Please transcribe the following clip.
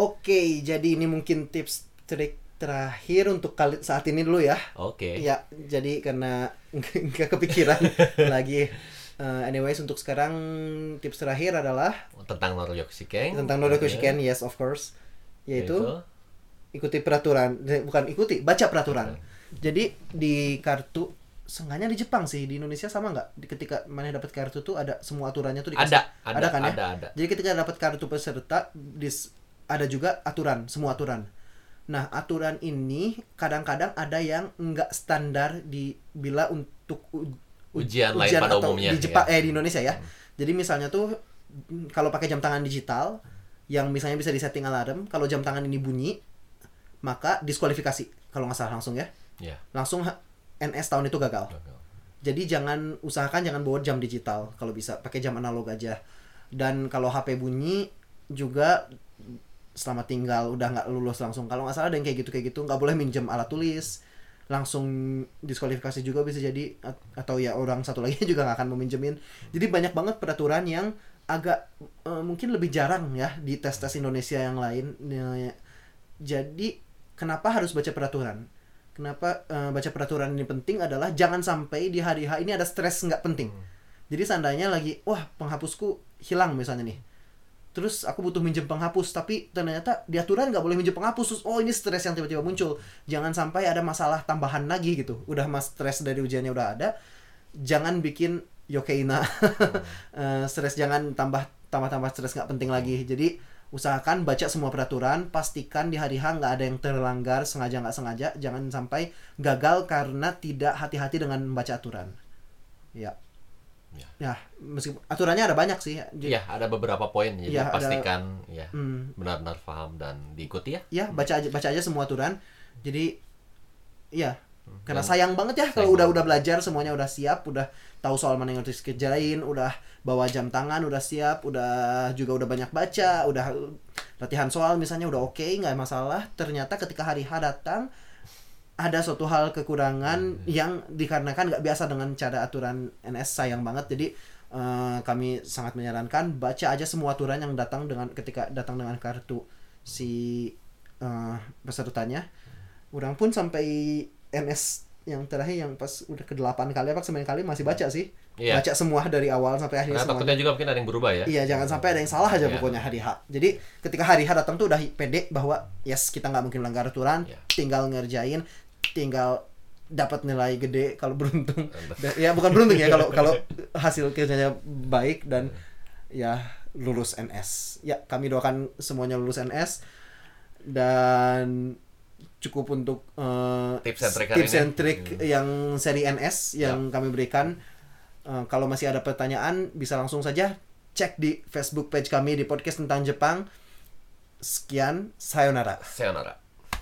Oke, jadi ini mungkin tips trik terakhir untuk kali saat ini dulu ya. Oke. Ya, jadi karena nggak kepikiran lagi. Uh, anyways, untuk sekarang tips terakhir adalah Tentang Noryokushiken. tentang Noryokushiken, yes of course, yaitu ikuti peraturan, bukan ikuti, baca peraturan. Jadi di kartu, sengaja di Jepang sih, di Indonesia sama nggak? Ketika mana dapat kartu tuh ada semua aturannya tuh dikasih. Ada, ada, Ada kan ya? ada, ada. Jadi ketika dapat kartu peserta, dis, ada juga aturan, semua aturan. Nah, aturan ini kadang-kadang ada yang nggak standar di bila untuk u- Ujian lain pada atau umumnya, di Jepang ya. eh di Indonesia ya. Jadi misalnya tuh kalau pakai jam tangan digital yang misalnya bisa disetting alarm, kalau jam tangan ini bunyi maka diskualifikasi kalau nggak salah langsung ya. Ya. Langsung NS tahun itu gagal. Jadi jangan usahakan jangan bawa jam digital kalau bisa pakai jam analog aja. Dan kalau HP bunyi juga selamat tinggal udah nggak lulus langsung. Kalau nggak salah ada yang kayak gitu kayak gitu nggak boleh minjem alat tulis langsung diskualifikasi juga bisa jadi at- atau ya orang satu lagi juga nggak akan meminjemin. Jadi banyak banget peraturan yang agak eh, mungkin lebih jarang ya di tes tes Indonesia yang lain. Ya, jadi kenapa harus baca peraturan? Kenapa eh, baca peraturan ini penting adalah jangan sampai di hari H ini ada stres nggak penting. Jadi seandainya lagi, wah penghapusku hilang misalnya nih. Terus aku butuh minjem penghapus, tapi ternyata di aturan nggak boleh minjem penghapus. Terus, oh ini stres yang tiba-tiba muncul. Jangan sampai ada masalah tambahan lagi gitu. Udah mas stres dari ujiannya udah ada. Jangan bikin yokeina Eh, stres jangan tambah tambah tambah stres nggak penting lagi. Jadi usahakan baca semua peraturan, pastikan di hari H nggak ada yang terlanggar sengaja nggak sengaja. Jangan sampai gagal karena tidak hati-hati dengan membaca aturan. Ya. Ya. Ya, meskipun aturannya ada banyak sih. Jadi, Ya, ada beberapa poin jadi Iya, ada- pastikan ya Hmm. benar-benar paham dan diikuti ya. ya baca aja baca aja semua aturan jadi ya karena Dan- sayang banget ya kalau udah udah belajar semuanya udah siap udah tahu soal mana yang harus dikerjain udah bawa jam tangan udah siap udah juga udah banyak baca udah latihan soal misalnya udah oke nggak masalah ternyata ketika hari H datang ada suatu hal kekurangan yang dikarenakan nggak biasa dengan cara aturan NS sayang banget jadi eh, kami sangat menyarankan baca aja semua aturan yang datang dengan ketika datang dengan kartu si eh, pesertanya orang pun sampai NS yang terakhir yang pas udah ke delapan kali apa sembilan kali masih baca sih Iya. baca semua dari awal sampai akhirnya Karena semuanya takutnya juga mungkin ada yang berubah ya. Iya, jangan sampai ada yang salah aja Iya. pokoknya hari H. Jadi ketika hari H datang tuh udah pede bahwa yes kita nggak mungkin langgar aturan, Iya. tinggal ngerjain, tinggal dapat nilai gede kalau beruntung. Ya bukan beruntung ya kalau kalau hasil kerjanya baik dan ya lulus NS. Ya kami doakan semuanya lulus NS dan cukup untuk eh, Tips and trick tips and trick Hmm. yang seri NS yang kami berikan. Eh, kalau masih ada pertanyaan bisa langsung saja cek di Facebook page kami di podcast tentang Jepang. Sekian, sayonara. Sayonara.